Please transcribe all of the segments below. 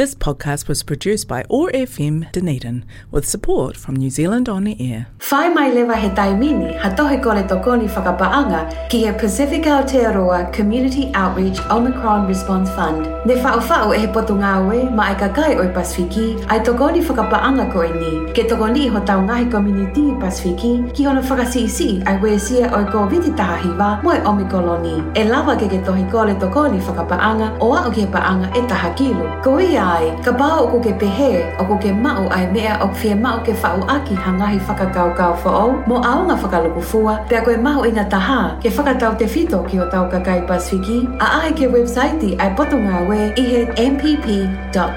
This podcast was produced by OAR FM Dunedin with support from New Zealand On the Air. Whai mai lewa he taimini, ha tohe kore tokoni whakapaanga ki he Pacific Aotearoa Community Outreach Omicron Response Fund. Ne whao whao e he potu ngāwe ma ai kakai oi Pasifiki, ai tokoni whakapaanga ko e ni. Ke tokoni ho tau ngahi community Pasifiki, ki ona whakasisi ai wesia oi ko viti taha hiwa mo e Omikoloni. E lawa ke ke tohi kore tokoni whakapaanga o a o ke paanga e taha kilo. Ko ia ai, ka bā o ko ke pehe, o ko ke mau ai mea o fie mao ke whao aki hangahi whakakau kau whao, mo aonga whakaluku fua, pia koe mahu i ngā taha, ke whakatau te whito ki o tau kakai Pasifiki, a ahe ke website ai potunga we i he mpp.govt.nz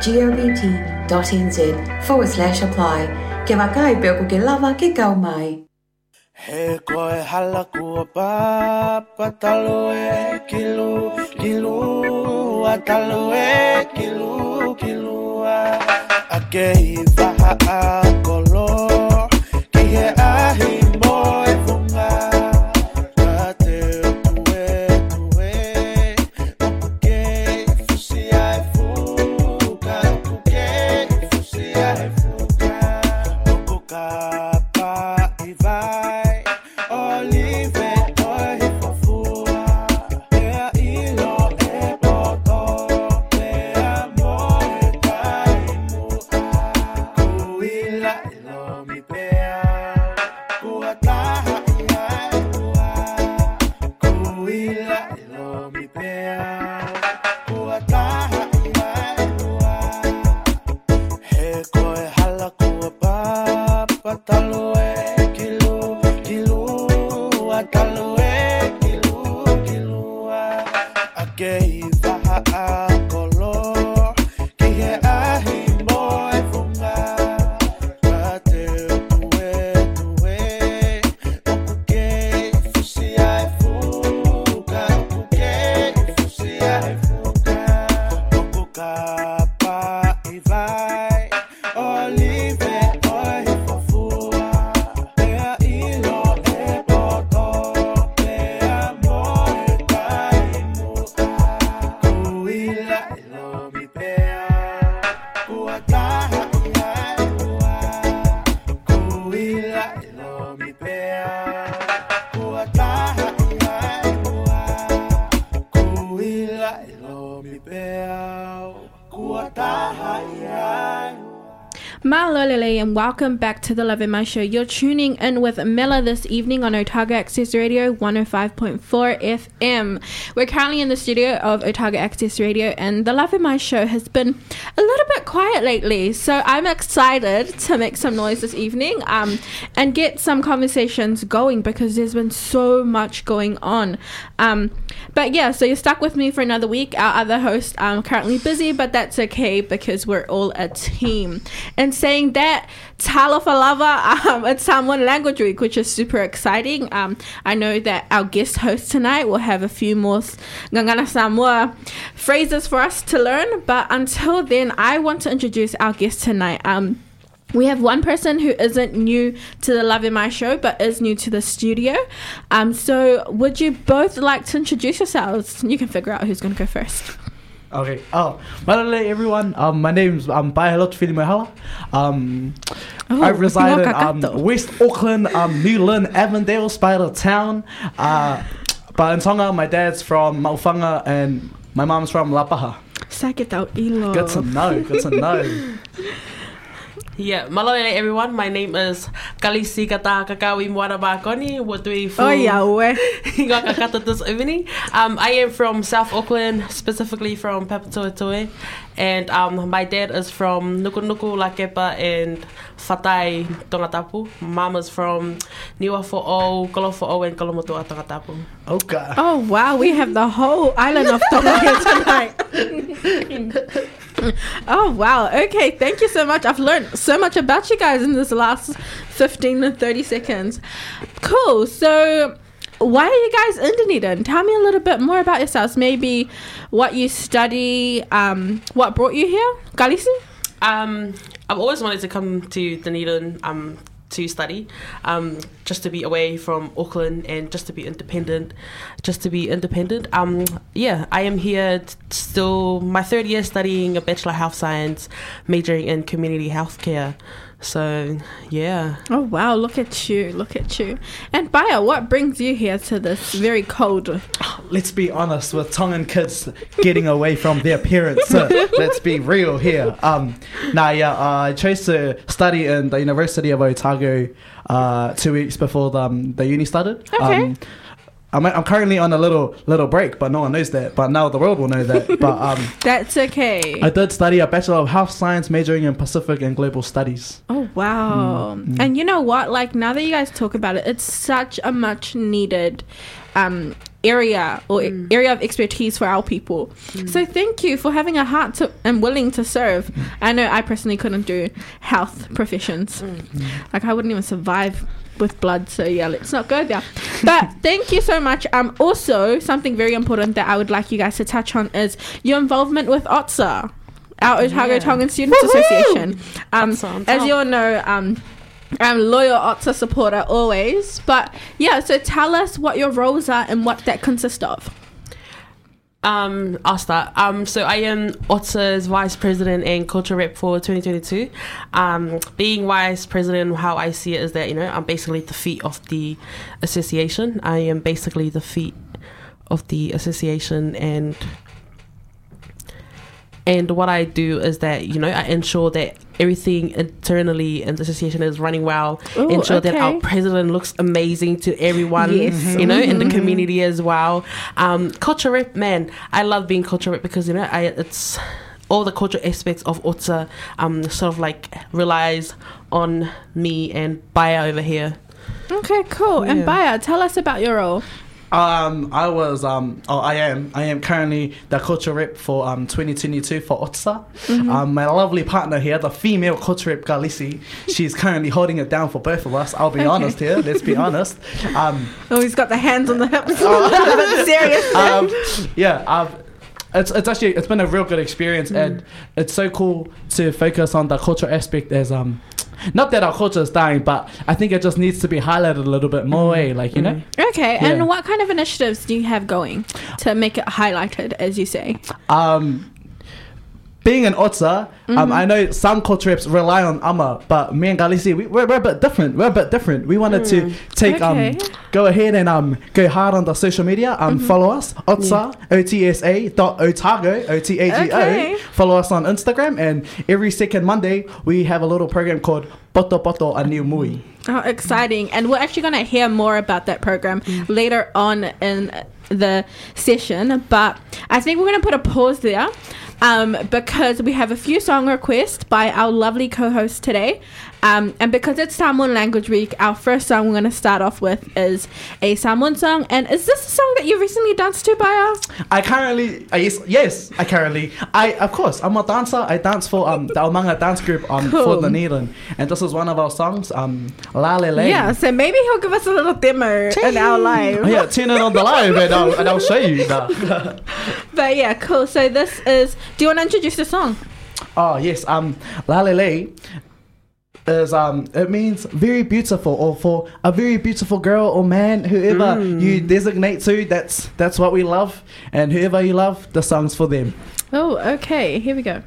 forward slash apply. Ke wakai pe o ko ke lava ke kau mai. He koe hala kua papa talo e kilu, kilu, a talo e kilu, kilu a. A ke a kolo, ki he ahi welcome back to the Lave Mai Show. You're tuning in with Mela this evening on Otago Access Radio 105.4 FM. We're currently in the studio of Otago Access Radio and the Lave Mai Show has been a little bit quiet lately. So I'm excited to make some noise this evening um, and get some conversations going because there's been so much going on. Um, but yeah, so you're stuck with me for another week. Our other host um currently busy, but that's okay because we're all a team. And saying that, Talofa Lava, um, it's Samoan Language Week, which is super exciting. Um, I know that our guest host tonight will have a few more Gagana Samoa phrases for us to learn. But until then, I want to introduce our guest tonight. Um, we have one person who isn't new to the Lave Mai show, but is new to the studio. Um, so, would you both like to introduce yourselves? You can figure out who's going to go first. Okay. Oh, malale everyone. Um, my name's um Pahelot Filimehala. Um, Oh, I reside in um, West Auckland, um, New Lynn, Avondale, Spider Town. Uh, but in Tonga, my dad's from Maufanga and my mom's from Lapaha. Sake tau ilo. Good to know. Good to know. Yeah, malole everyone. My name is Kalisi Kata Kakawi Moana Bakoni. What do we Oh, yeah, we. Ngakakata this evening. Um, I am from South Auckland, specifically from Papatoetoe. And um, my dad is from Nukunuku, Lakepa, and Fatai, Tongatapu. Mama's from Niwa Fo'o, Kolofo'o, and Kolomotua, Tongatapu. Okay. Oh, wow. We have the whole island of Tonga here tonight. oh, wow. Okay. Thank you so much. I've learned so much about you guys in this last 15 to 30 seconds. Cool. So, why are you guys in Dunedin? Tell me a little bit more about yourselves. Maybe what you study, um, what brought you here. Galisi? Um, I've always wanted to come to Dunedin um, to study, um, just to be away from Auckland and just to be independent, just to be independent. Um, yeah, I am here still my third year studying a Bachelor of Health Science, majoring in community healthcare. So yeah, Oh wow, look at you, look at you. And Baya, what brings you here to this very cold Let's be honest with Tongan kids getting away from their parents. So let's be real here. Um, nah, yeah, uh, I chose to study in the University of Otago uh, two weeks before the, um, the uni started. Okay. Um, I'm, I'm currently on a little little break, but no one knows that. But now the world will know that. But um, That's okay. I did study a Bachelor of Health Science, majoring in Pacific and Global Studies. Oh wow! Mm, And you know what? Like now that you guys talk about it, it's such a much needed um, area or area of expertise for our people. So thank you for having a heart to and willing to serve. I know I personally couldn't do health professions. Like I wouldn't even survive with blood. So yeah, let's not go there. But thank you so much. Um, also something very important that I would like you guys to touch on is your involvement with OTSA. Our Otago Yeah. Tongan Students Association. Um, as you all know, um, I'm loyal OTSA supporter always. But yeah, so tell us what your roles are and what that consists of. Um, I'll start. Um, so I am OTSA's vice president and culture rep for 2022. Um, being vice president, how I see it is that you know I'm basically the feet of the association. I am basically the feet of the association, and and what I do is that you know I ensure that everything internally in the association is running well. Ooh, ensure that our president looks amazing to everyone. Yes. You know, in the community as well. Um, culture rep, man, I love being culture rep because you know I it's all the cultural aspects of Otsa um sort of like relies on me and Baya over here. Okay, cool. And Yeah. Baya, tell us about your role. Um, I was um, oh, I am, I am currently the culture rep for um 2022 for OTSA. Um, my lovely partner here, the female culture rep Galisi, she's currently holding it down for both of us. I'll be honest here. Let's be honest. Um, Oh, he's got the hands on the hips. That's serious. um, yeah, I've, it's it's actually it's been a real good experience, and it's so cool to focus on the cultural aspect as um. Not that our culture is dying, but I think it just needs to be highlighted a little bit more, eh? Like you know, Okay, Yeah. and what kind of initiatives do you have going to make it highlighted, as you say? um, being an Otsa, Mm-hmm. um, I know some culture reps rely on Ama, but me and Galisi, we, we're, we're a bit different. We're a bit different. We wanted to take Mm. Okay. um, go ahead and um, go hard on the social media. Um, Mm-hmm. follow us Otsa O T S A dot Otago O T A G Okay. Follow us on Instagram, and every second Monday we have a little program called Poto Poto a New Mui. Oh, exciting. And we're actually going to hear more about that program later on in the session. But I think we're going to put a pause there um, because we have a few song requests by our lovely co host today. Um, and because it's Samoan Language Week, our first song we're going to start off with is a Samoan song. And is this a song that you recently danced to, Baya? I currently, yes, yes, I currently, I of course, I'm a dancer. I dance for um the Omanga dance group um Cool. for Dunedin, and this is one of our songs, um La Le Le. Yeah, so maybe he'll give us a little demo in our live. Oh, yeah, tune in on the live and I'll, and I'll show you. Nah. But yeah, cool. So this is. Do you want to introduce the song? oh yes, um, La Le Le is um it means very beautiful or for a very beautiful girl or man whoever you designate to that's that's what we love and whoever you love the song's for them Oh, okay. Here we go.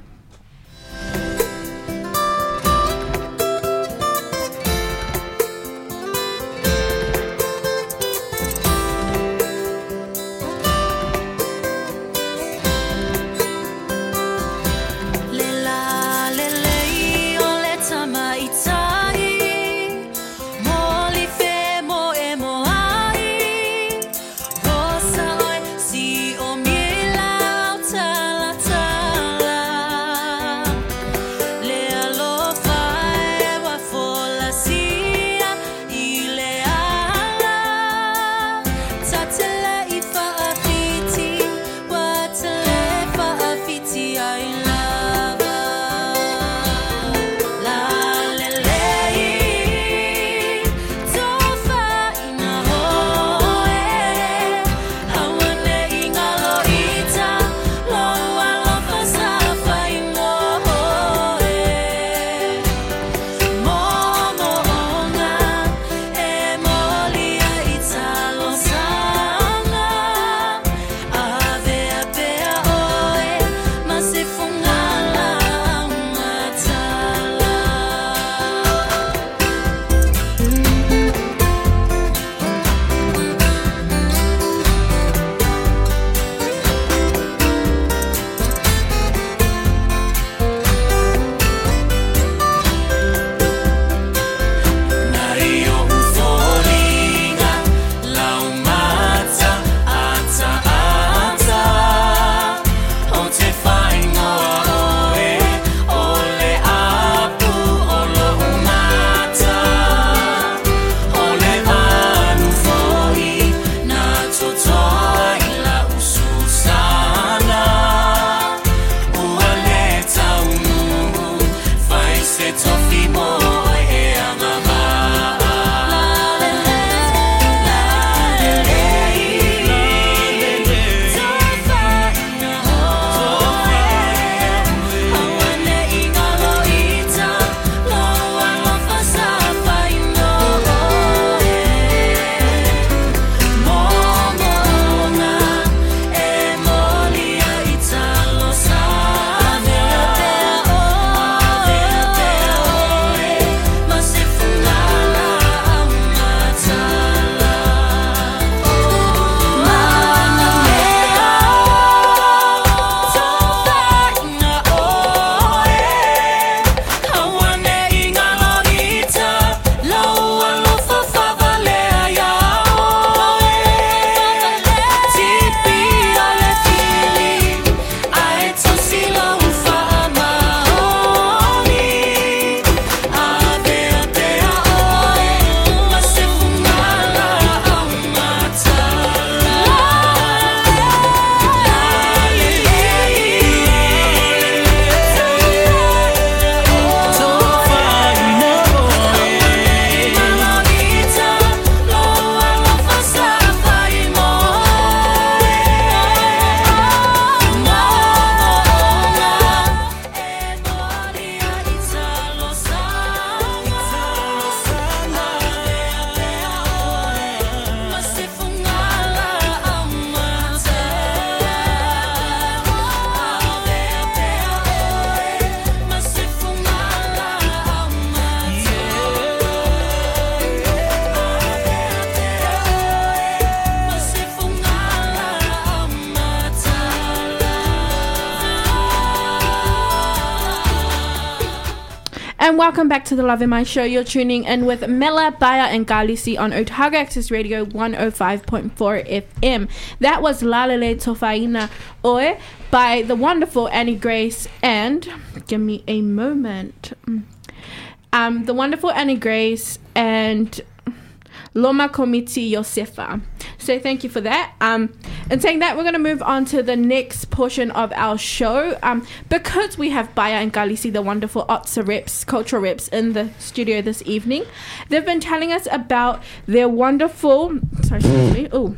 Welcome back to the Lave Mai Show. You're tuning in with Mela, Baya, and Galisi on Otago Access Radio 105.4 FM. That was Lalele Tofaina Oe by the wonderful Annie Grace and give me a moment. Um, the wonderful Annie Grace and Loma Komiti Yosefa. So thank you for that. Um, and saying that, we're going to move on to the next portion of our show. Um, because we have Baya and Galisi, the wonderful OTSA reps, cultural reps, in the studio this evening, they've been telling us about their wonderful. Sorry, excuse me. Ooh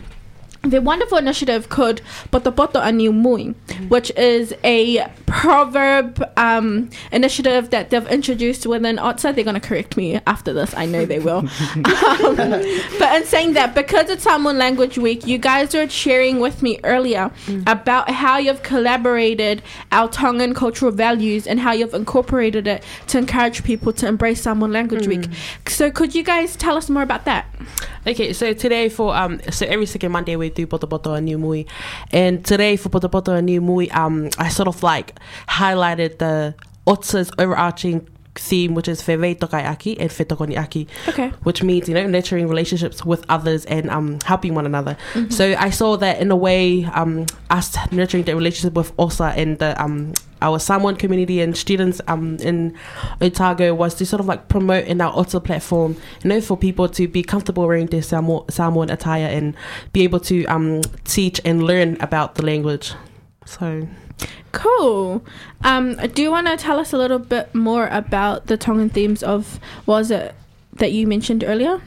the wonderful initiative called Poto Poto Aniu Mui, which is a proverb um, initiative that they've introduced within OTSA. They're going to correct me after this. I know they will. um, but in saying that, because it's Samoan Language Week, you guys were sharing with me earlier about how you've collaborated our Tongan cultural values and how you've incorporated it to encourage people to embrace Samoan Language Week. So could you guys tell us more about that? Okay, so today for um, so every second Monday we do Poto Poto a New Mui, and today for Poto and a New Mui, um, I sort of like highlighted the OTSA's overarching theme, which is Whewei Tokai Aki and Whetokoni Aki, Okay. which means you know nurturing relationships with others and um, helping one another. So I saw that in a way, um, us nurturing the relationship with OSA and the um, our Samoan community and students um, in Otago was to sort of like promote in our OTA platform, you know, for people to be comfortable wearing their Samo- Samoan attire and be able to um, teach and learn about the language. So Cool. Um, do you want to tell us a little bit more about the Tongan themes of was it that you mentioned earlier?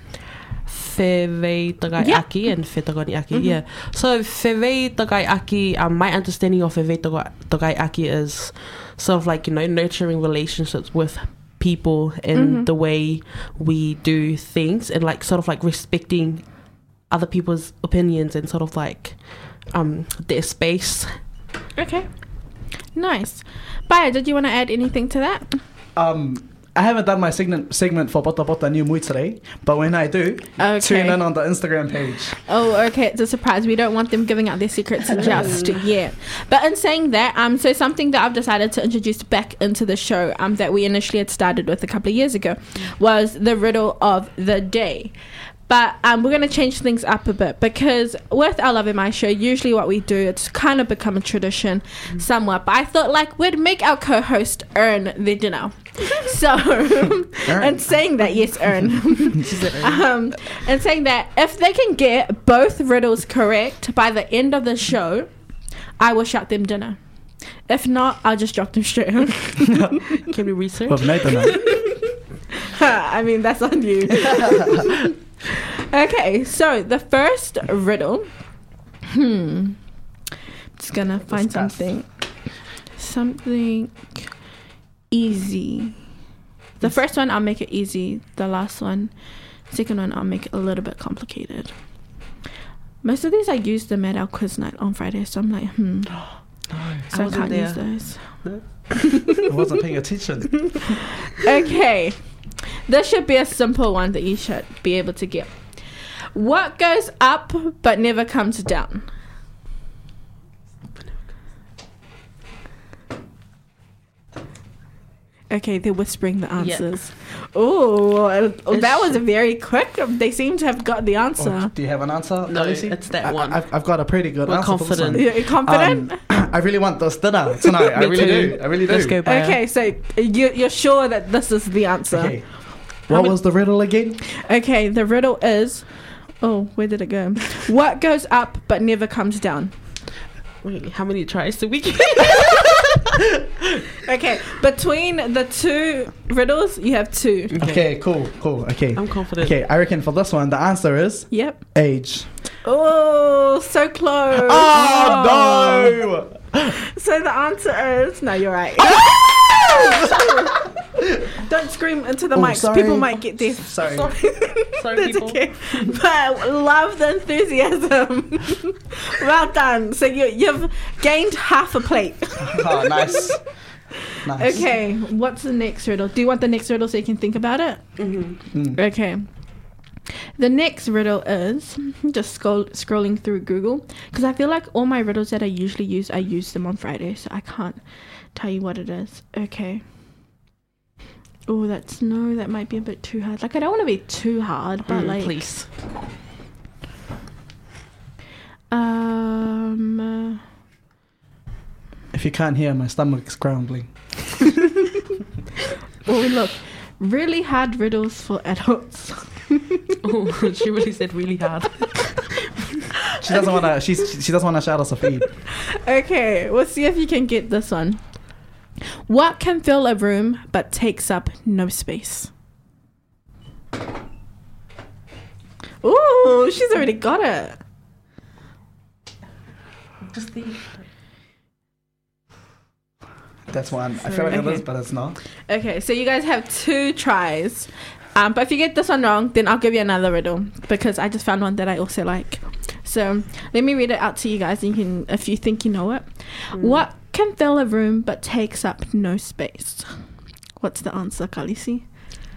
Whewei Tagai Yeah. Aki and Whetokoni Aki, yeah. So Whewei Tagai Aki, um, my understanding of Whewei Tagai- Aki is sort of like, you know, nurturing relationships with people in the way we do things and like sort of like respecting other people's opinions and sort of like um their space. Okay. Nice. Baya, did you want to add anything to that? Um, I haven't done my segment segment for Pota Pota New Mui today, but when I do, Okay. tune in on the Instagram page. Oh, okay. It's a surprise. We don't want them giving out their secrets just yet. But in saying that, um, so something that I've decided to introduce back into the show, um, that we initially had started with a couple of years ago, was the riddle of the day. But um, we're going to change things up a bit because with our Lave Mai Show, usually what we do, it's kind of become a tradition somewhat. But I thought like we'd make our co-host earn the dinner. so, and saying that, yes, earn. um, and saying that if they can get both riddles correct by the end of the show, I will shout them dinner. If not, I'll just drop them straight. home. Can we research? With Nathan. uh, I mean, that's on you. Okay, so the first riddle. Hmm. Just gonna find Discuss. something. Something easy. The first one, I'll make it easy. The last one, second one, I'll make it a little bit complicated. Most of these I used them at our quiz night on Friday, so I'm like, hmm. So I, wasn't can't use there. those. I wasn't paying attention. Okay. This should be a simple one that you should be able to get. What goes up but never comes down? Okay, they're whispering the answers. Oh, that was very quick. They seem to have got the Oh, answer. do you have an answer? No, Alicia? it's that I- one. I've, I've got a pretty good We're answer. for this confident. one. You're confident? Um, I really want this dinner tonight. I really too. do. I really do. Let's go, Baya. okay, so you, you're sure that this is the answer? Okay. What was the riddle again? Okay, the riddle is. Oh, where did it go? What goes up but never comes down? Wait, how many tries did we get? Okay, between the two riddles, you have two. Okay, cool, cool. Okay. I'm confident. Okay, I reckon for this one, the answer is Yep. age. Oh, so close. Oh, no! So the answer is no. You're right. Don't scream into the Oh, mic. sorry. People might get deaf. Sorry. Sorry, That's people. okay. But love the enthusiasm. well done. So you you've gained half a plate. Oh, nice. Nice. Okay, what's the next riddle? Do you want the next riddle so you can think about it? Mm. Okay. The next riddle is just scroll, scrolling through Google because I feel like all my riddles that I usually use, I use them on Friday, so I can't tell you what it is. Okay. Oh, that's no, that might be a bit too hard. Like I don't want to be too hard, but Mm, like please. um If you can't hear, my stomach's grumbling. oh look. Really hard riddles for adults. oh, she really said really hard. She doesn't want to. She's she doesn't want to shout us a feed. Okay, we'll see if you can get this one. What can fill a room but takes up no space? Ooh, she's already got it. Just the. That's one. I feel like it Okay. is, but it's not. Okay, so you guys have two tries. Um, but if you get this one wrong, then I'll give you another riddle because I just found one that I also like. So let me read it out to you guys. And you can, if you think you know it, what can fill a room but takes up no space? What's the answer, Kalisi?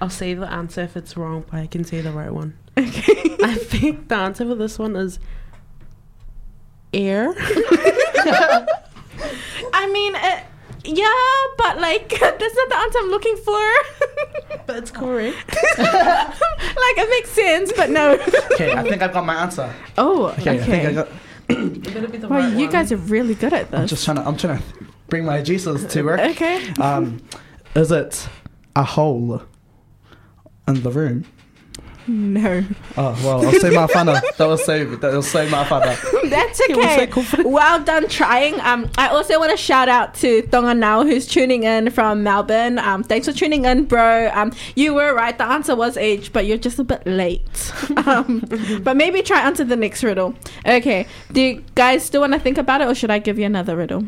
I'll say the answer if it's wrong, but I can say the right one. Okay. I think the answer for this one is air. I mean, uh, yeah, but like that's not the answer I'm looking for. but it's correct. like it makes sense, but no. Okay, I think I've got my answer. Oh, Okay, okay. I think I got. It the Wow, right you one. guys are really good at this. I'm just trying to. I'm trying to bring my Jesus to work. okay. Um, is it a hole in the room? No, Oh well, I'll say my father. That was so. That was so my father. that's okay. well done trying. Um, I also want to shout out to Tonga Now who's tuning in from Melbourne. Um, thanks for tuning in, bro. Um, you were right. The answer was age, but you're just a bit late. um, but maybe try answer the next riddle. Okay. Do you guys still want to think about it, or should I give you another riddle?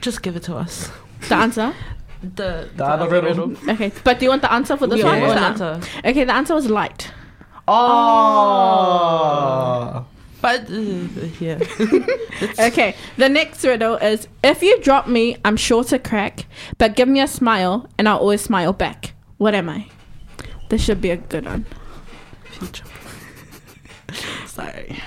Just give it to us. The answer. The, The other riddle. Okay, but do you want the answer for this Yeah, one? what's the answer? Okay, the answer was light. Oh. But uh, yeah. Okay, the next riddle is if you drop me, I'm sure to crack, but give me a smile and I'll always smile back. What am I? This should be a good one. Sorry.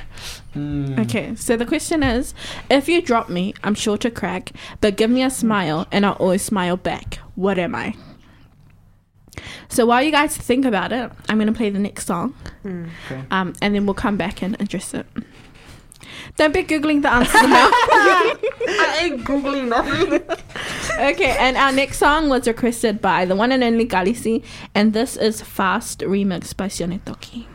Hmm. Okay, so the question is if you drop me, I'm sure to crack, but give me a smile and I'll always smile back. What am I? So while you guys think about it, I'm going to play the next song Okay. um, and then we'll come back and address it. Don't be Googling the answer now. I ain't googling nothing. okay, and our next song was requested by the one and only Galisi, and this is Fast Remix by Sione Toki.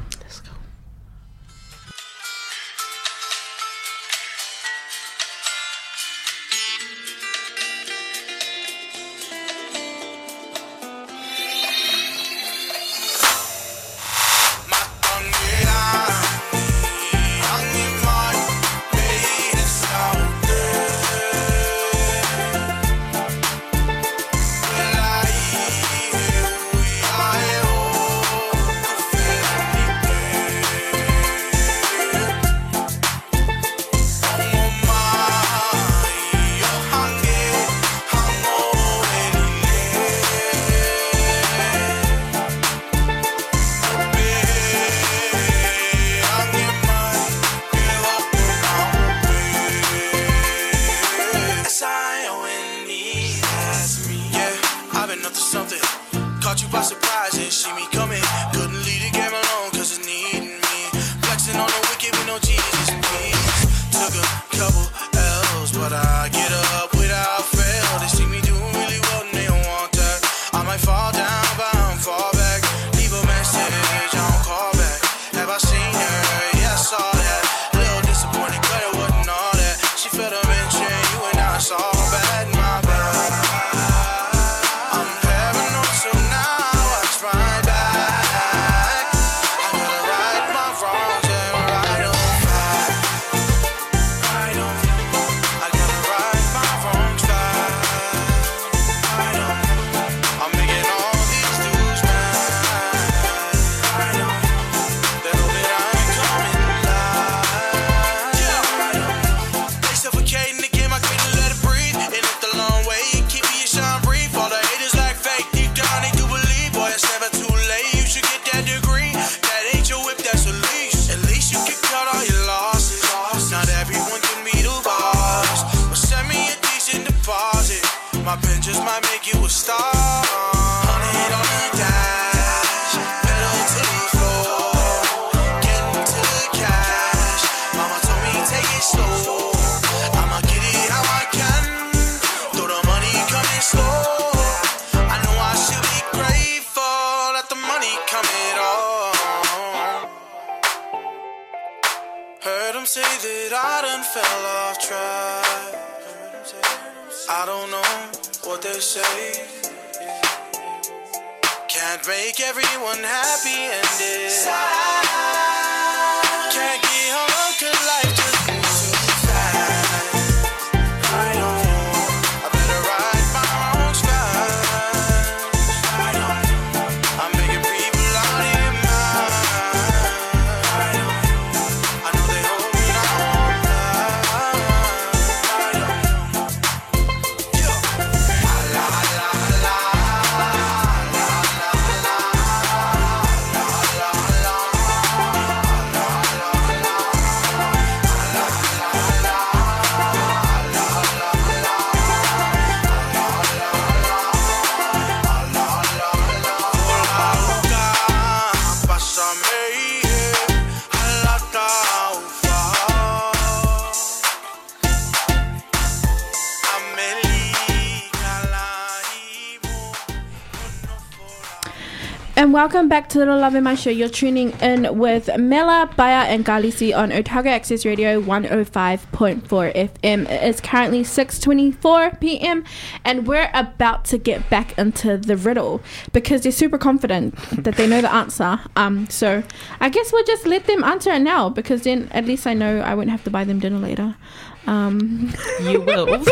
And welcome back to the Lave Mai Show. You're tuning in with Mela, Baya, and Galisi on Otago Access Radio 105.4 FM. It is currently 6:24 p.m. and we're about to get back into the riddle because they're super confident that they know the answer. Um, so I guess we'll just let them answer it now because then at least I know I won't have to buy them dinner later. Um, You will.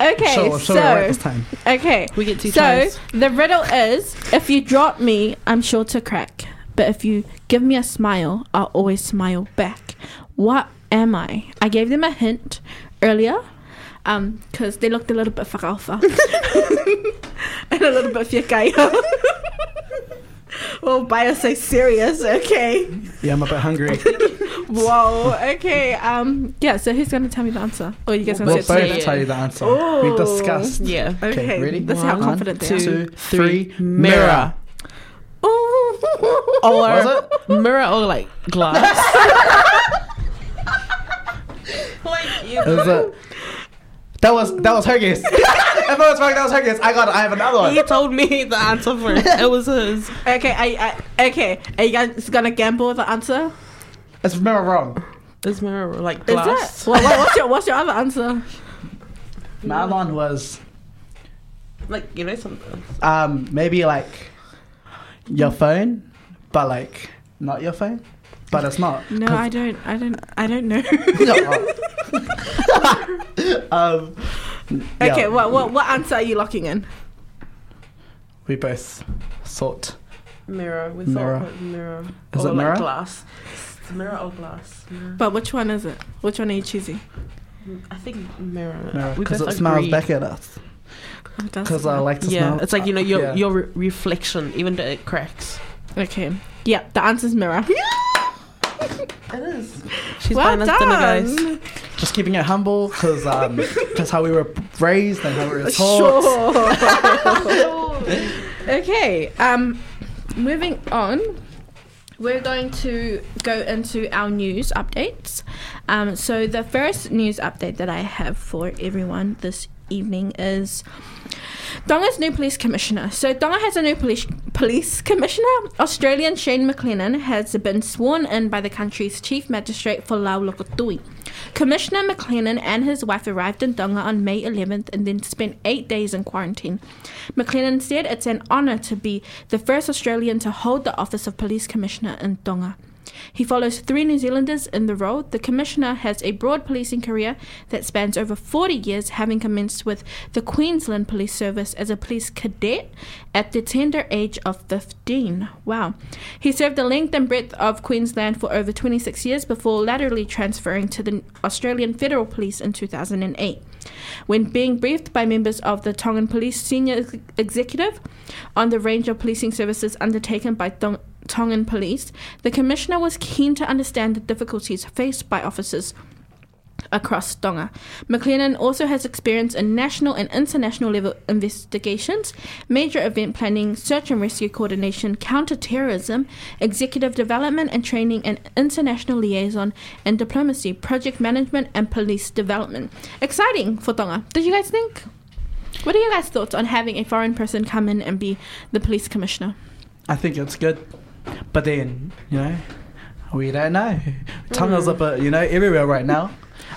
okay, Show, show so right this time. Okay. We get two so, tries. the riddle is if you drop me, I'm sure to crack. But if you give me a smile, I'll always smile back. What am I? I gave them a hint earlier um, because they looked a little bit whakawha and a little bit whiakaya. Well, bio so serious, okay. Yeah, I'm a bit hungry. Whoa, okay. Um, yeah, so who's going to tell me the answer? Or you guys going we'll to say it both tell you the answer. We discussed. Yeah. Okay, Okay, ready? Let's how One, confident they are. two, three, Mirror. Oh. Or Was mirror or like glass. like you. Is it? That was that was her guess. if I was wrong, that was her guess. I got. I have another one. He told me the answer first. It was his. Okay, I, I okay. Are you guys gonna gamble with the answer? Let's remember wrong. It's mirror like glass. Is glass. that? Well, what, what's your what's your other answer? My other one was Like you know something. um maybe like your phone, but like not your phone, but it's not. No, I don't. I don't. I don't know. um, okay, yeah, what what what answer are you locking in? We both thought. Mirror. We Mirror. thought mirror. Is or it like mirror? glass. It's mirror or glass. Mirror. But which one is it? Which one are you choosing? I think mirror. We Because it smells agreed. back at us. Because? I like to Yeah, smell. it's like you know your Yeah. your re- reflection, even though it cracks. Okay. Yeah, the answer is mirror. It is. She's well buying us dinner, guys. done. just keeping it humble because um, that's how we were raised and how we were taught. Sure. okay. Um, moving on. We're going to go into our news updates. Um, so the first news update that I have for everyone this evening is Tonga's new police commissioner. So Tonga has a new police police commissioner. Australian Shane McLennan has been sworn in by the country's chief magistrate for Lau Lokotui. Commissioner McLennan and his wife arrived in Tonga on May 11th and then spent eight days in quarantine. McLennan said it's an honour to be the first Australian to hold the office of police commissioner in Tonga. He follows three New Zealanders in the role. The Commissioner has a broad policing career that spans over 40 years, having commenced with the Queensland Police Service as a police cadet at the tender age of 15. Wow. He served the length and breadth of Queensland for over 26 years before laterally transferring to the Australian Federal Police in 2008. When being briefed by members of the Tongan Police Senior Executive on the range of policing services undertaken by Tong- Tongan Police, the Commissioner was keen to understand the difficulties faced by officers across Tonga. McLennan also has experience in national and international level investigations, major event planning, search and rescue coordination, counter-terrorism, executive development and training, and international liaison and diplomacy, project management, and police development. Exciting for Tonga. Did you guys think? What are your guys' thoughts on having a foreign person come in and be the police commissioner? I think it's good, but then you know, we don't know. Tonga's a bit, you know, everywhere right now.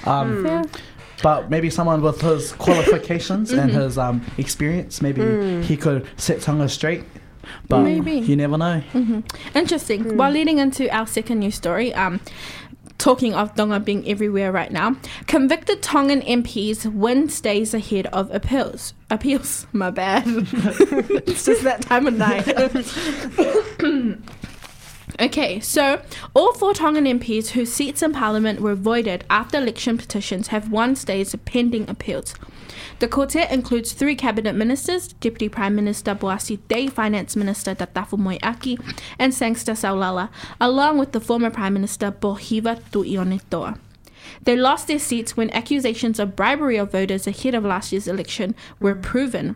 Um, Yeah. But maybe someone with his qualifications and Mm-hmm. his um, experience, maybe he could set Tonga straight. But Maybe. you never know. Interesting. While leading into our second news story, um, talking of Tonga being everywhere right now, convicted Tongan MPs win stays ahead of appeals. Appeals, my bad. it's just that time of night. Okay, so all four Tongan MPs whose seats in Parliament were voided after election petitions have won stays pending appeals. The quartet includes three cabinet ministers, Deputy Prime Minister Poasi Tei, Finance Minister Tatafu Moeaki, and Sangster Saulala, along with the former Prime Minister Pohiva Tuionetoa. They lost their seats when accusations of bribery of voters ahead of last year's election were proven.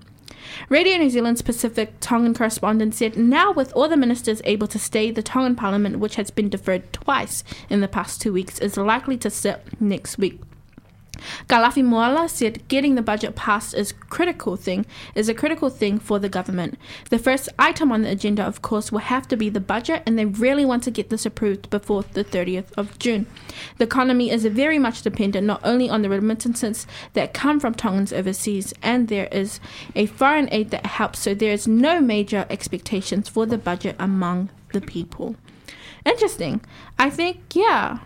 Radio New Zealand's Pacific Tongan correspondent said, Now, with all the ministers able to stay, the Tongan Parliament, which has been deferred twice in the past two weeks, is likely to sit next week. Kalafi Moala said getting the budget passed is critical thing is a critical thing for the government. The first item on the agenda, of course, will have to be the budget, and they really want to get this approved before the 30th of June. The economy is very much dependent not only on the remittances that come from Tongans overseas, and there is a foreign aid that helps, so there is no major expectations for the budget among the people. Interesting. I think, yeah,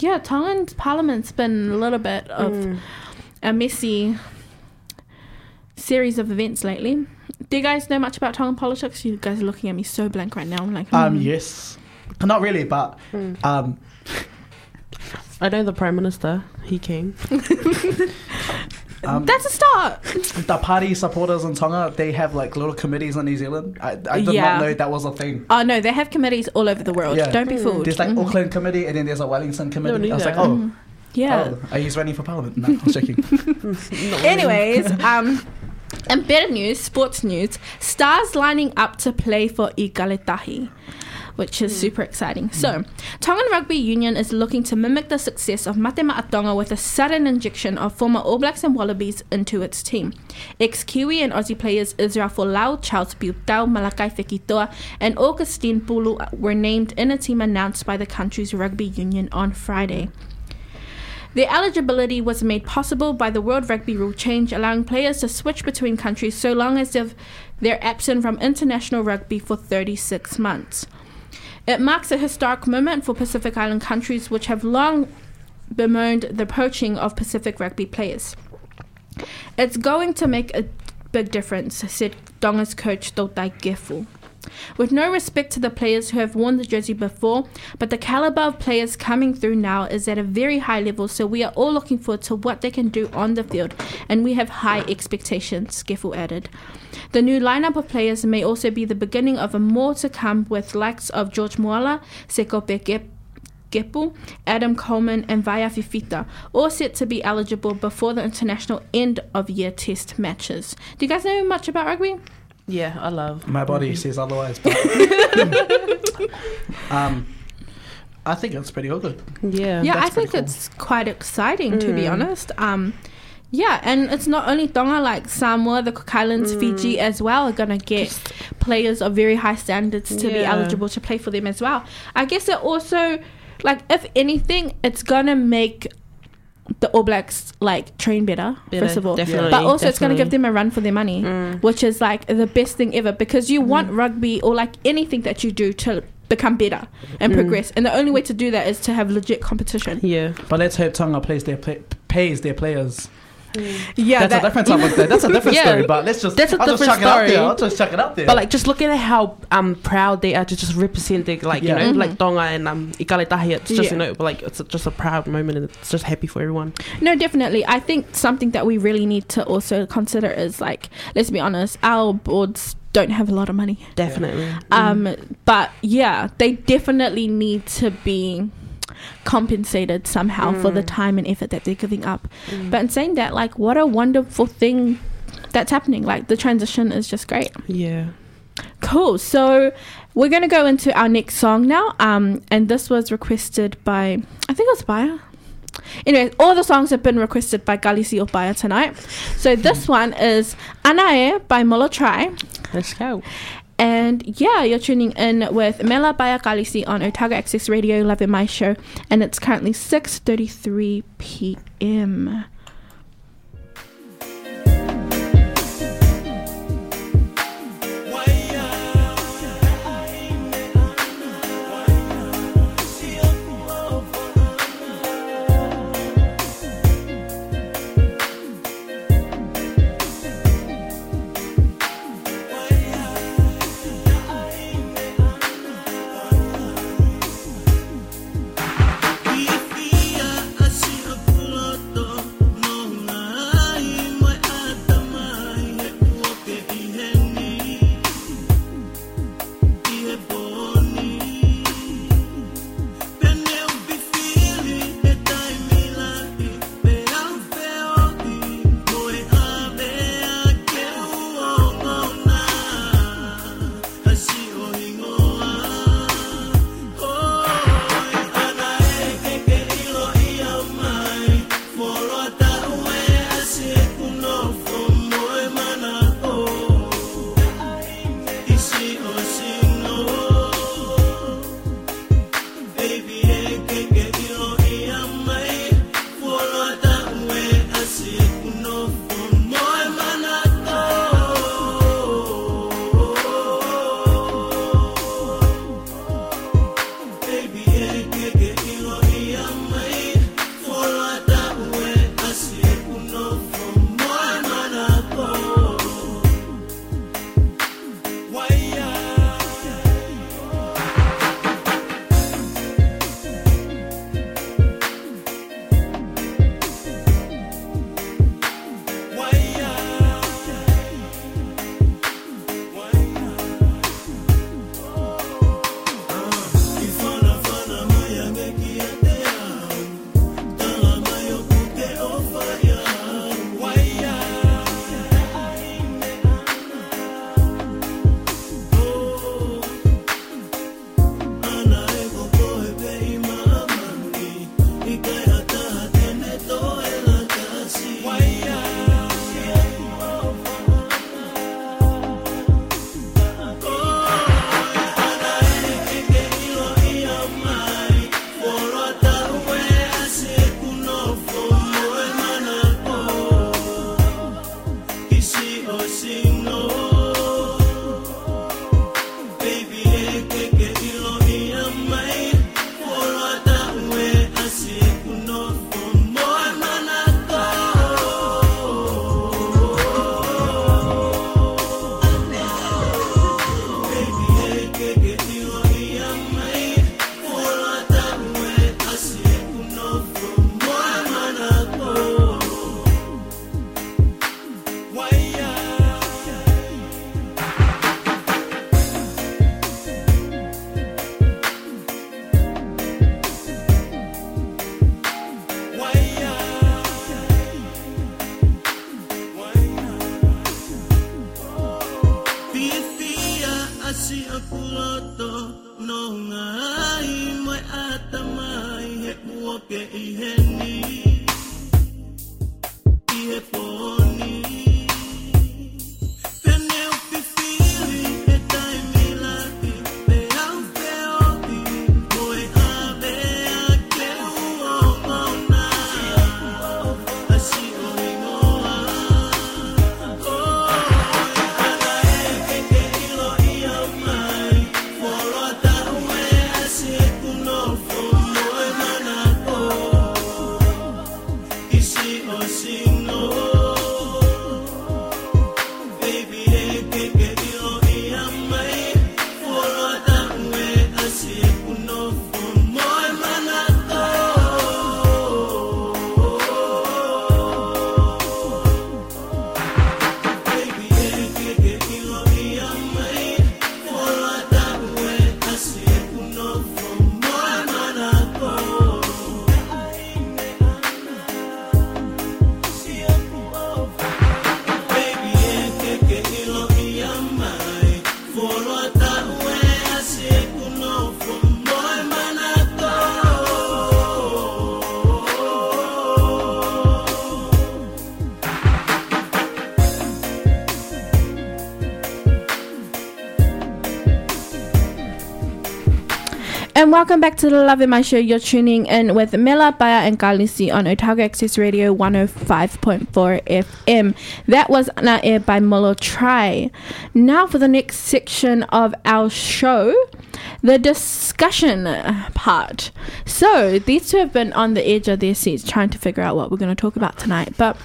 yeah, Tongan's parliament's been a little bit of a messy series of events lately. Do you guys know much about Tongan politics? You guys are looking at me so blank right now. I'm like, Um, hmm. yes, not really, but um, I know the Prime Minister. He came. um, that's a start. the party supporters in Tonga they have like little committees in New Zealand. I, I did Yeah. not know that was a thing. Oh no, they have committees all over the world. Yeah. Don't be fooled. There's like Mhm. Auckland committee and then there's a Wellington committee. need I was like, that. oh, yeah. oh, are you running for parliament? No, I'm checking. Anyways, um, in better news, sports news, stars lining up to play for Ikale Tahi. Which is hmm. super exciting. So, hmm. Tongan Rugby Union is looking to mimic the success of Mate Ma'a Tonga with a sudden injection of former All Blacks and Wallabies into its team. Ex Kiwi and Aussie players Israel Folau, Charles Piutau, Malakai Fekitoa, and Augustine Pulu were named in a team announced by the country's rugby union on Friday. Their eligibility was made possible by the World Rugby rule change, allowing players to switch between countries so long as they've, they're absent from international rugby for 36 months. It marks a historic moment for Pacific Island countries, which have long bemoaned the poaching of Pacific rugby players. It's going to make a big difference, said Tonga's coach Toutai Kefu. With no respect to the players who have worn the jersey before, but the caliber of players coming through now is at a very high level, so we are all looking forward to what they can do on the field, and we have high expectations, Kefu added. The new lineup of players may also be the beginning of a more to come with likes of George Moala, Sekope Gep- Kepu, Adam Coleman, and Vaea Fifita, all set to be eligible before the international end of year test matches. Do you guys know much about rugby? Yeah, I love. My body says otherwise, but um, I think it's pretty good. Yeah. yeah, I think cool. it's quite exciting to be honest. Um, yeah, and it's not only Tonga, like Samoa, the Cook Islands, Fiji as well are gonna get players of very high standards to be eligible to play for them as well. I guess it also, like, if anything, it's gonna make the All Blacks like train better, Better, first of all, definitely, but also it's gonna give them a run for their money, Mm. which is like the best thing ever because you want rugby or like anything that you do to become better and Mm. progress, and the only way to do that is to have legit competition. Yeah. But let's hope Tonga plays their play, pays their players. Yeah, That's a different type of thing. That's a different Yeah. story. But let's just That's a I'll just different chuck it out there. story. I'll just chuck it out there. But like, just looking at how um proud they are to just represent like Yeah. you know Mhm. like Tonga and um Ikale Tahi. It's just Yeah. you know like it's just a proud moment and it's just happy for everyone. No, definitely. I think something that we really need to also consider is like, let's be honest, our boards don't have a lot of money. Definitely. Um, but yeah, they definitely need to be compensated somehow for the time and effort that they're giving up. But in saying that, like, what a wonderful thing that's happening. Like, the transition is just great. Yeah. Cool. So we're gonna go into our next song now. Um, and this was requested by I think it was Baya. Anyway, all the songs have been requested by Galisi or Baya tonight. So this one is Anae by Mola Try. Let's go. And yeah, you're tuning in with Mela Baya Galisi on Otago Access Radio, Love in My Show, and it's currently 6.33 p.m. welcome back to the Love in My Show. You're tuning in with Mela, Baya, and Galisi on Otago Access Radio 105.4 FM. That was Na Air by Molo Try. Now for the next section of our show, the discussion part. So these two have been on the edge of their seats trying to figure out what we're going to talk about tonight. But,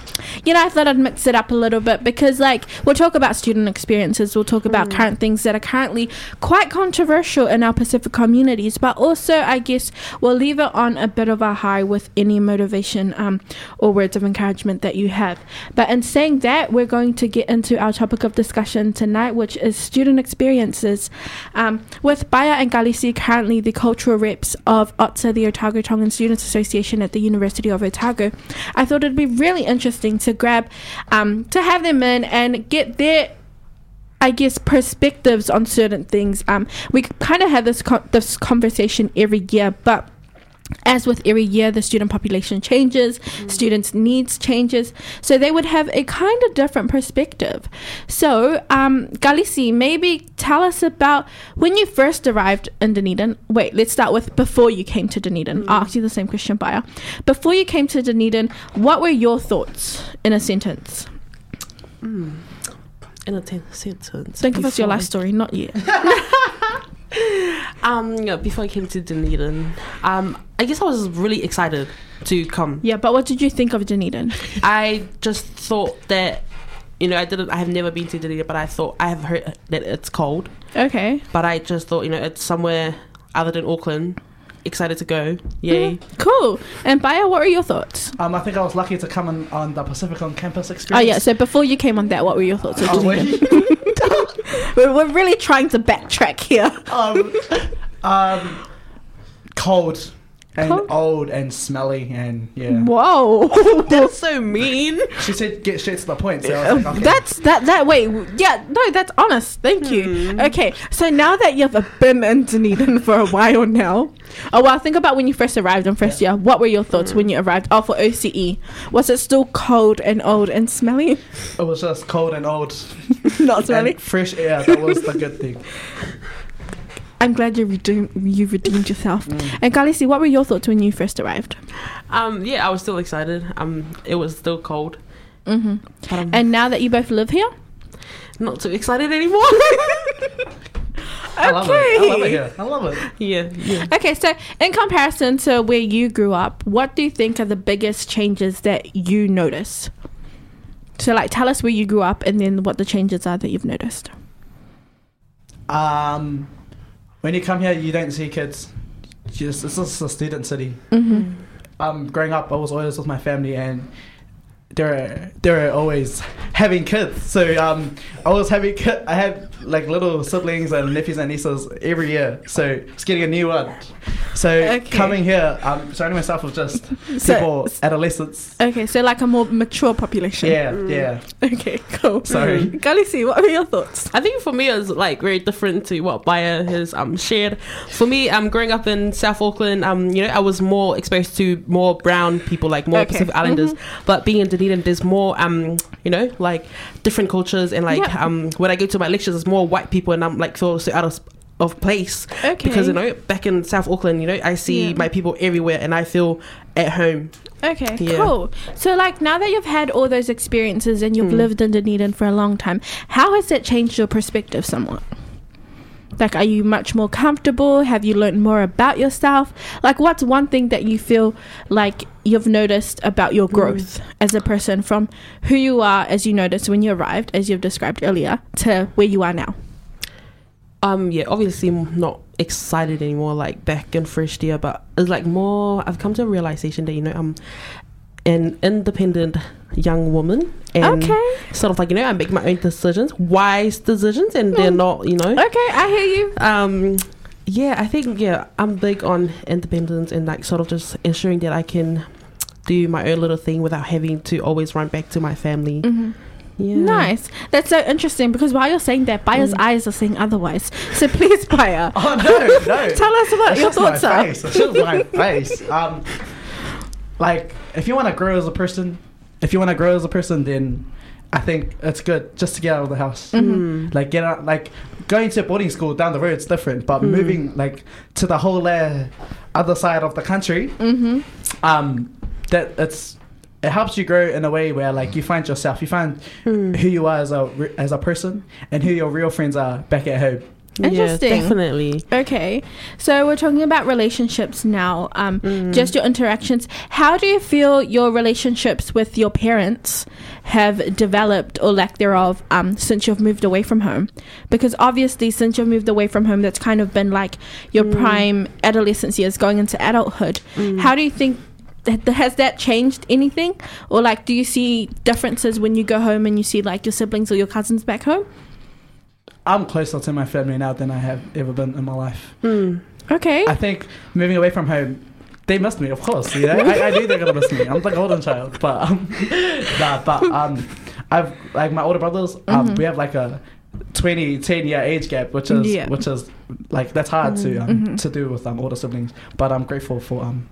you know, I thought I'd mix it up a little bit because, like, we'll talk about student experiences, we'll talk about current things that are currently quite controversial in our Pacific communities, but also, I guess, we'll leave it on a bit of a high with any motivation um, or words of encouragement that you have. But in saying that, we're going to get into our topic of discussion tonight, which is student experiences. Um, with Baya and Galisi currently the cultural reps of OTSA, the Otago Tongan Students Association at the University of Otago, I thought it'd be really interesting to grab, um, to have them in and get their I guess perspectives on certain things. Um, we kind of have this co- this conversation every year, but as with every year, the student population changes, mm. students' needs changes, so they would have a kind of different perspective. So, um, Galisi, maybe tell us about when you first arrived in Dunedin. Wait, let's start with before you came to Dunedin. Mm. I'll ask you the same question, Baya. Before you came to Dunedin, what were your thoughts in a sentence? Mm. In a ten- sentence. Think of us your Before life story, not yet. Um, yeah, before I came to Dunedin, um, I guess I was really excited to come. Yeah, but what did you think of Dunedin? I just thought that, you know, I didn't. I have never been to Dunedin, but I thought I have heard that it's cold. Okay. But I just thought, you know, it's somewhere other than Auckland. Excited to go. Yay. Cool. And Baya, what are your thoughts? Um, I think I was lucky to come on, on the Pacific on campus experience. Oh yeah, so before you came on that, what were your thoughts of Oh, we're, we're really trying to backtrack here. um, um, cold and Cold? old and smelly and yeah. Whoa. That's so mean. She said get straight to the point. So I was um, like, okay. That's that that way. yeah no that's honest thank you hmm. okay so now that you've been in Dunedin for a while now oh well think about when you first arrived in first year what were your thoughts when you arrived oh for OCE was it still cold and old and smelly it was just cold and old not smelly and fresh air. That was the good thing. I'm glad you redeemed you redeemed yourself and Galisi what were your thoughts when you first arrived Um, yeah, I was still excited. Um, it was still cold, mm-hmm. but I'm and now that you both live here not too excited anymore. I love it. I love it here. I love it. yeah, yeah. Okay, so in comparison to where you grew up, what do you think are the biggest changes that you notice? So, like, tell us where you grew up and then what the changes are that you've noticed. Um, when you come here, you don't see kids. Just it's just a student city. Mm-hmm. Um, growing up, I was always with my family, and they're they're always having kids. So um, I was having kid. I had like little siblings and nephews and nieces every year. So it's getting a new one. So Okay. coming here, I'm surrounding myself with just So- people, adolescents. Okay, so like a more mature population. Yeah, yeah. Okay, cool. Sorry. Galisi, what are your thoughts? I think for me it's like very different to what Baya has um shared. For me, I'm um growing up in South Auckland, um, you know, I was more exposed to more brown people, like more Okay. Pacific Islanders. But being in Dunedin, there's more um, you know, like different cultures and like Yeah. um when I go to my lectures there's more white people and I'm like feel so out of of place. Okay. Because you know, back in South Auckland, you know, I see Yeah. my people everywhere and I feel at home. Okay, Yeah. cool. So, like, now that you've had all those experiences and you've Mm. lived in Dunedin for a long time, how has that changed your perspective somewhat? Like, are you much more comfortable? Have you learned more about yourself? Like, what's one thing that you feel like you've noticed about your growth as a person from who you are as you noticed when you arrived, as you've described earlier, to where you are now? Um, yeah, obviously I'm not excited anymore like back in first year, but it's like more. I've come to a realization that you know I'm an independent young woman, and Okay. sort of like you know I make my own decisions, wise decisions, and they're Mm. not you know. Okay, I hear you. Um, yeah, I think yeah I'm big on independence and like sort of just ensuring that I can do my own little thing without having to always run back to my family. hmm Yeah, Nice. That's so interesting because while you're saying that, Baya's Mm. eyes are saying otherwise. So please, Baya, Oh no, no. tell us what That's your just my thoughts are. face. That's just my face. Um, like if you want to grow as a person, if you want to grow as a person, then I think it's good just to get out of the house. Mm-hmm. Like get out, like going to boarding school down the road is different, but Mm. moving like to the whole uh, other side of the country, Mm-hmm. um, that it's it helps you grow in a way where like you find yourself, you find Mm. who you are as a as a person, and who your real friends are back at home. Interesting. Yeah, definitely. Okay, so we're talking about relationships now. Um, Mm. just your interactions. How do you feel your relationships with your parents have developed, or lack thereof, um, since you've moved away from home? Because obviously, since you've moved away from home, that's kind of been like your Mm. prime adolescence years, going into adulthood. Mm. How do you think? Has that changed anything, or like, do you see differences when you go home and you see like your siblings or your cousins back home? I'm closer to my family now than I have ever been in my life. Mm. Okay, I think moving away from home, they missed me, of course. You know, I, I knew they're gonna miss me. I'm the golden child, but um, nah, but um, I've like my older brothers. Um, Mhm. we have like a 20, 10 year age gap, which is Yeah. which is like that's hard to um, Mhm. to do with um older siblings. But I'm grateful for um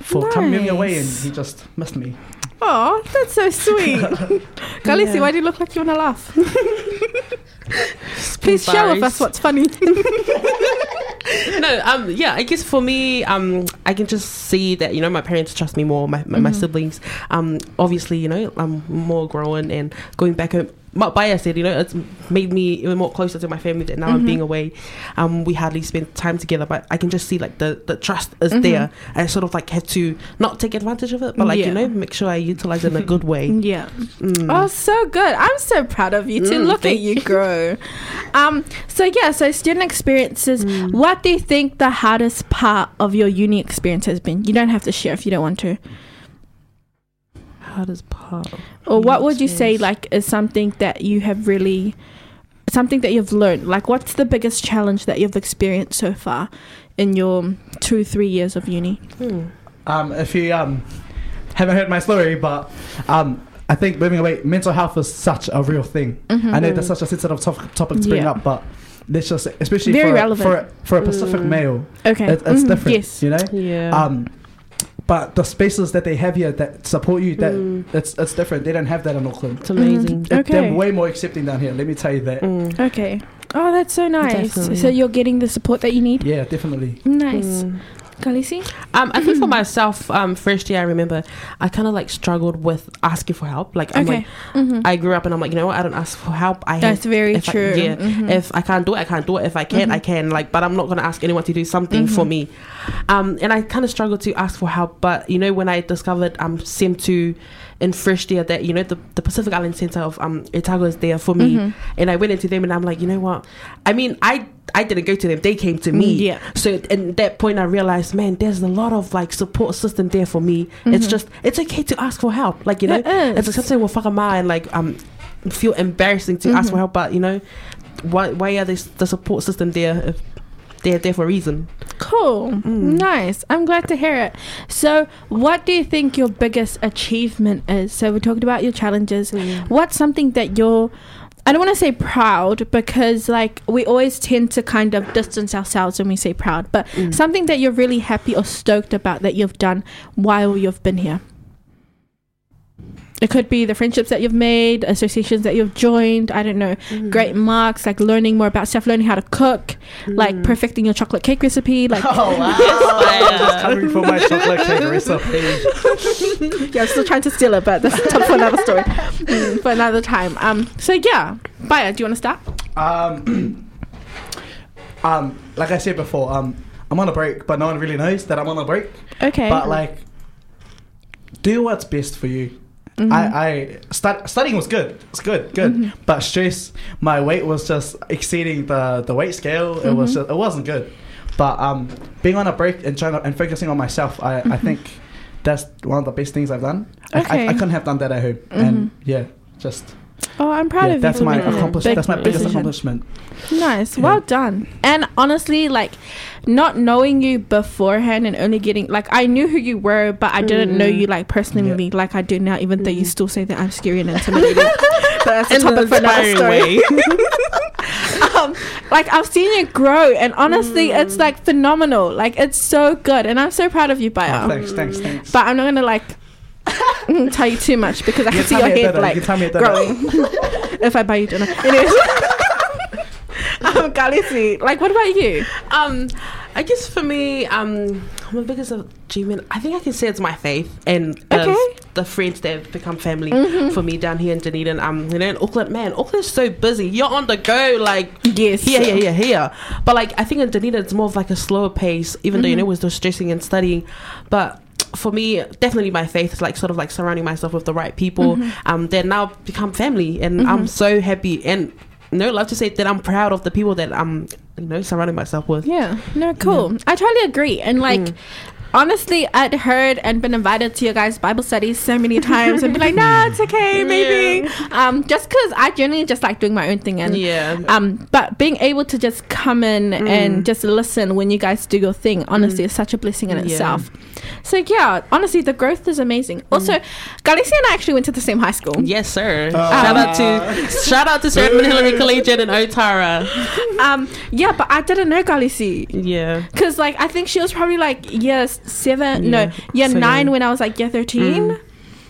for coming away and he just missed me. Oh, that's so sweet. Galisi, Yeah. why do you look like you want to laugh? Please share with us what's funny. no, um, yeah, I guess for me, um, I can just see that you know my parents trust me more, my my, my Mhm. siblings. Um, obviously, you know, I'm more growing and going back Baya said, you know, it's made me even more closer to my family. That now I'm Mhm. being away, um, we hardly spend time together, but I can just see like the the trust is Mhm. there. I sort of like had to not take advantage of it, but like Yeah. you know, make sure I utilize it in a good way. yeah. Mm. Oh, so good. I'm so proud of you to Mm, look at you grow. um, so yeah, so student experiences. Mm. What do you think the hardest part of your uni experience has been? You don't have to share if you don't want to. Hardest part. of Or what would you say like is something that you have really something that you've learned? Like what's the biggest challenge that you've experienced so far in your two, three years of uni? Hmm. Um, if you um haven't heard my story, but um. I think moving away, mental health is such a real thing. I know that's such a sensitive top- topic to bring Mm-hmm. Yeah. up, but let's just especially Very for, relevant. for for a Pacific Mm. male, Okay. it, it's Mhm, different. Yes. You know, Yeah. um, but the spaces that they have here that support you, that Mm. it's it's different. They don't have that in Auckland. it's amazing. Mhm. It- They're way more accepting down here. Let me tell you that. Mm. Okay. Oh, that's so nice. Definitely. So you're getting the support that you need. Yeah, definitely. Nice. Galisi? Um, I think for myself, um, first year I remember I kind of like struggled with asking for help. Like I'm Okay. like Mhm. I grew up and I'm like you know what I don't ask for help. I That's very if I- true. yeah, Mhm. if I can't do it, I can't do it. If I can, I Mhm. can. Like, but I'm not gonna ask anyone to do something for Mhm. me. Um, and I kind of struggled to ask for help. But you know when I discovered um Sim two in first year that you know the, the Pacific Island Center of um Otago is there for me, Mhm. and I went into them and I'm like you know what? I mean I I didn't go to them. They came to me. Mm, yeah. So at that point, I realized, man, there's a lot of like support system there for me. It's Mhm. just, it's okay to ask for help. Like you know, It it's like something with whakama and like um feel embarrassing to ask Mhm. for help, but you know, why why are this the support system there if they're there for a reason? Cool. Mm. Nice. I'm glad to hear it. So, what do you think your biggest achievement is? So, we talked about your challenges. What's something that you're I don't want to say proud because like we always tend to kind of distance ourselves when we say proud, but Mm. something that you're really happy or stoked about that you've done while you've been here. It could be the friendships that you've made, associations that you've joined. I don't know. Mm. Great marks, like learning more about stuff, learning how to cook, like Mm. perfecting your chocolate cake recipe. Like, Oh wow! Just coming from my chocolate cake recipe. yeah, I'm still trying to steal it, but that's tough for another story, Mm, for another time. Um, so yeah, Baya, do you want to start? Um, um, like I said before, um, I'm on a break, but no one really knows that I'm on a break. Okay. But like, do what's best for you. Mhm. I, I start, studying was good. It's good, good. Mhm. But stress, my weight was just exceeding the, the weight scale. It was Mhm. just, it wasn't good. But um, being on a break and trying to, and focusing on myself, I, I Mhm. think that's one of the best things I've done. I, Okay. I, I couldn't have done that at home. And yeah, just oh, I'm proud yeah, of you. that's for my making a accomplishment. That's my biggest decision. accomplishment. Nice. Yeah. Well done. And honestly, like not knowing you beforehand and only getting like I knew who you were, but I didn't know Mm. you like personally like I do now, even though you Mm. still say that I'm scary and intimidating. but that's a In an topic for another story. um, like I've seen you grow, and honestly, Mm. it's like phenomenal. Like it's so good, and I'm so proud of you, Baya. Oh, thanks, thanks, thanks. But I'm not gonna like mm, tell you too much because I can see tell your me a head dinner, like you tell me a dinner. growing. if I buy you dinner, anyways. um, Galisi, like, what about you? Um, I guess for me, um, my biggest achievement, I think I can say it's my faith and uh, Okay. Mm-hmm. the friends that have become family for me down here in Dunedin. Um, you know, in Auckland, man, Auckland's so busy. You're on the go, like Yes. here, here, here, here. But like, I think in Dunedin, it's more of like a slower pace, even though you know we're still stressing and studying, but. For me, definitely my faith is like sort of like surrounding myself with the right people. Um, that now become family, and I'm so happy and no love to say that I'm proud of the people that I'm you know surrounding myself with. Yeah, no, cool. I totally agree. And like, Mm. Honestly, I'd heard and been invited to your guys' Bible studies so many times and be like, nah, it's okay, maybe. Um, just because I generally just like doing my own thing and Yeah. um, but being able to just come in Mm. and just listen when you guys do your thing, honestly, is such a blessing in Yeah. itself. So yeah, honestly, the growth is amazing. Also, Galisi and I actually went to the same high school. Yes, sir. Uh, shout out to shout out to Sir Edmund Hillary Collegiate and Otara. Um, yeah, but I didn't know Galisi. Yeah. Because, like, I think she was probably like year seven, no, year So nine when I was like year 13, Mm.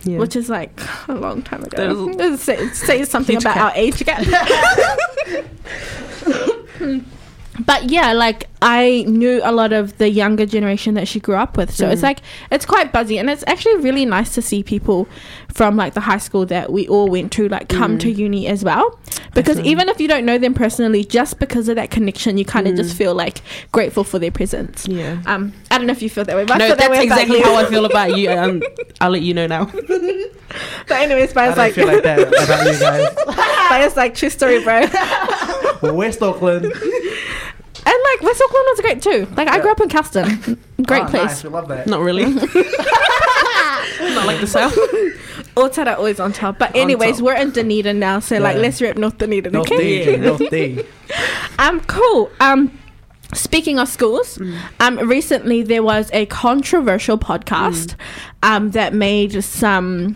Yeah. which is like a long time ago. Say, says something about gap. our age gap. but yeah, like, I knew a lot of the younger generation that she grew up with. So it's Mm. like, it's quite buzzy. And it's actually really nice to see people from like the high school that we all went to, like, come to uni as well. Because Mm. Definitely. even if you don't know them personally, just because of that connection, you kind of Mm. just feel like grateful for their presence. yeah. Um, I don't know if you feel that way, but I No, feel that that's way exactly how I feel about you. Um, I'll let you know now. But anyways, but I it's don't like, feel like that about you guys. but it's like true story, bro. West Auckland. Like West Auckland was great too. Like I grew up in Kelston, great Ah, place. Nice, we love that. Not really. Not like the south. Otara always on top. But anyways, top. we're in Dunedin now, so like Yeah. let's rip North Dunedin, North okay? D, North D. Um, cool. Um, speaking of schools, um, recently there was a controversial podcast, um, that made some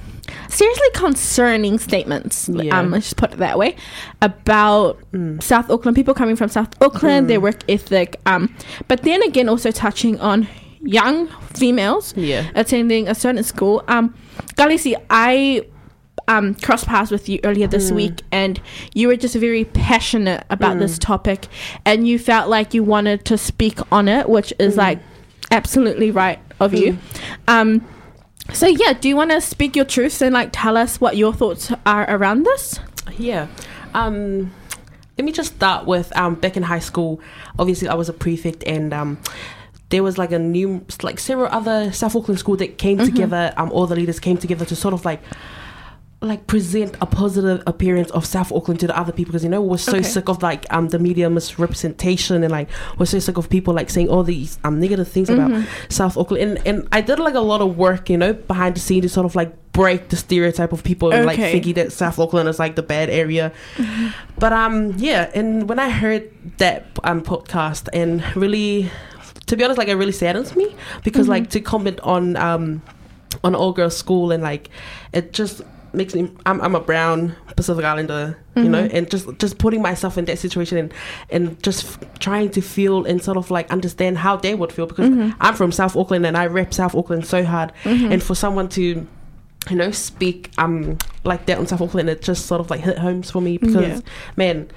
seriously concerning statements. Yeah. Um, let's just put it that way about South Auckland people coming from South Auckland, their work ethic. Um, but then again, also touching on young females Yeah. attending a certain school. Um, Galisi, I um, crossed paths with you earlier this week, and you were just very passionate about this topic, and you felt like you wanted to speak on it, which is like absolutely right of you. Um, so yeah, do you want to speak your truths and like tell us what your thoughts are around this? Yeah. Um, let me just start with um, back in high school. Obviously, I was a prefect, and um, there was like a new, like several other South Auckland school that came together. Um, all the leaders came together to sort of like. Like present a positive appearance of South Auckland to the other people because you know we're so Okay. sick of like um the media misrepresentation and like we're so sick of people like saying all these um negative things about South Auckland and and I did like a lot of work you know behind the scenes to sort of like break the stereotype of people and like Okay. thinking that South Auckland is like the bad area. But um yeah, and when I heard that um podcast and really to be honest, like it really saddens me because like to comment on um on all girls school and like it just makes me I'm I'm a brown Pacific Islander, you mm-hmm. know, and just just putting myself in that situation and and just f- trying to feel and sort of like understand how they would feel because mm-hmm. I'm from South Auckland and I rep South Auckland so hard. Mm-hmm. And for someone to you know speak um like that on South Auckland it just sort of like hit homes for me because Yeah. man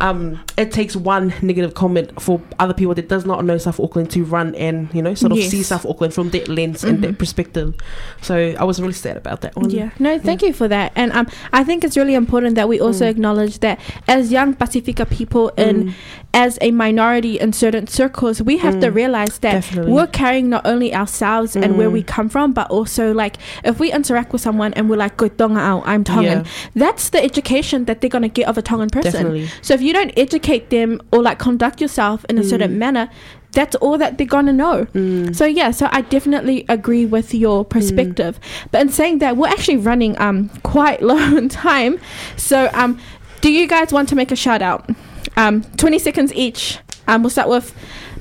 um, it takes one negative comment for other people that does not know South Auckland to run and you know sort of Yes. see South Auckland from that lens and that perspective. So I was really sad about that one. Yeah, no, thank you for that. And um, I think it's really important that we also Mm. acknowledge that as young Pacifica people and as a minority in certain circles, we have to Mm. realize that Definitely. we're carrying not only ourselves and where Mm. we come from, but also like if we interact with someone and we're like, "Ko tonga I'm Tongan," Yeah. that's the education that they're gonna get of a Tongan person. Definitely. So if you don't educate them or like conduct yourself in a certain manner, that's all that they're gonna know. Mm. So yeah, so I definitely agree with your perspective. But in saying that, we're actually running um quite low on time. So um, do you guys want to make a shout out? Um, twenty seconds each. Um, we'll start with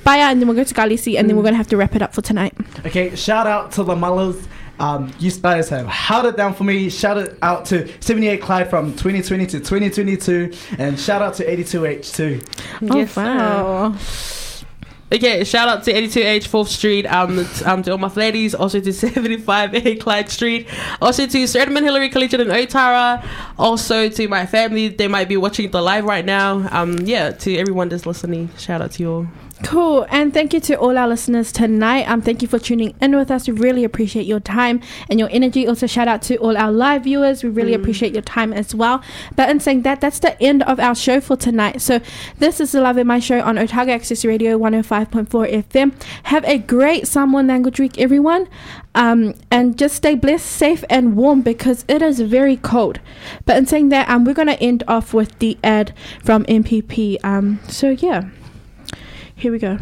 Baya, and then we'll go to Galisi, and then we're gonna have to wrap it up for tonight. Okay, shout out to the Mullers. Um, you guys have held it down for me. Shout it out to 78 Clyde from 2020 to 2022. And shout out to 82H too. Yes, oh wow. Okay, shout out to 82H 4th Street, um, um, to all my ladies, also to 75A Clyde Street, also to Sir Edmund Hillary Collegiate in Otara, also to my family, they might be watching the live right now. Um, yeah, to everyone that's listening, shout out to you all. Cool. And thank you to all our listeners tonight. Um, thank you for tuning in with us. We really appreciate your time and your energy. Also, shout out to all our live viewers. We really appreciate your time as well. But in saying that, that's the end of our show for tonight. So this is the Love in My Show on Otago Access Radio 105.4 FM. Have a great Samoan language week, everyone. Um, and just stay blessed, safe, and warm because it is very cold. But in saying that, um, we're going to end off with the ad from MPP. Um, so yeah. Here we go.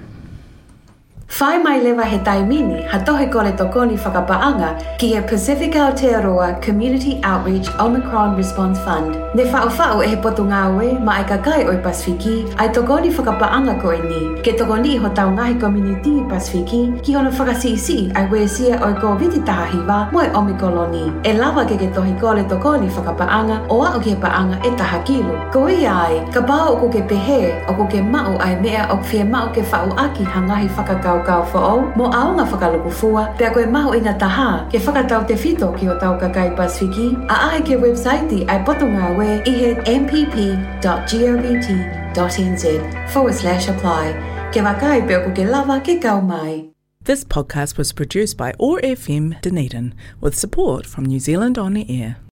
Whai mai lewa he taimini, ha tohe kore tokoni whakapaanga ki he Pacific Aotearoa Community Outreach Omicron Response Fund. Ne whao whao e he potu ngāwe ma ai kakai oi Pasifiki, ai tokoni whakapaanga ko e ni. Ke tokoni ho tau ngahi community Pasifiki, ki hono whakasisi ai wesia oi ko viti taha hiwa mo e omikoloni. E lava ke ke tohi kore tokoni whakapaanga o a o ke paanga e taha kilo. Ko i ai, ka pao o ko ke pehe o ko ke mau ai mea o fie mau ke whao aki hangahi whakakau mo aonga whakalukufua, pia koe maho ngā taha, ke whakatau te ki o tau kakai Pasifiki, a ke ai potunga we i he mpp.govt.nz forward slash apply. Ke wakai ko ke lava ke kau mai. This podcast was produced by OAR FM Dunedin with support from New Zealand On the Air.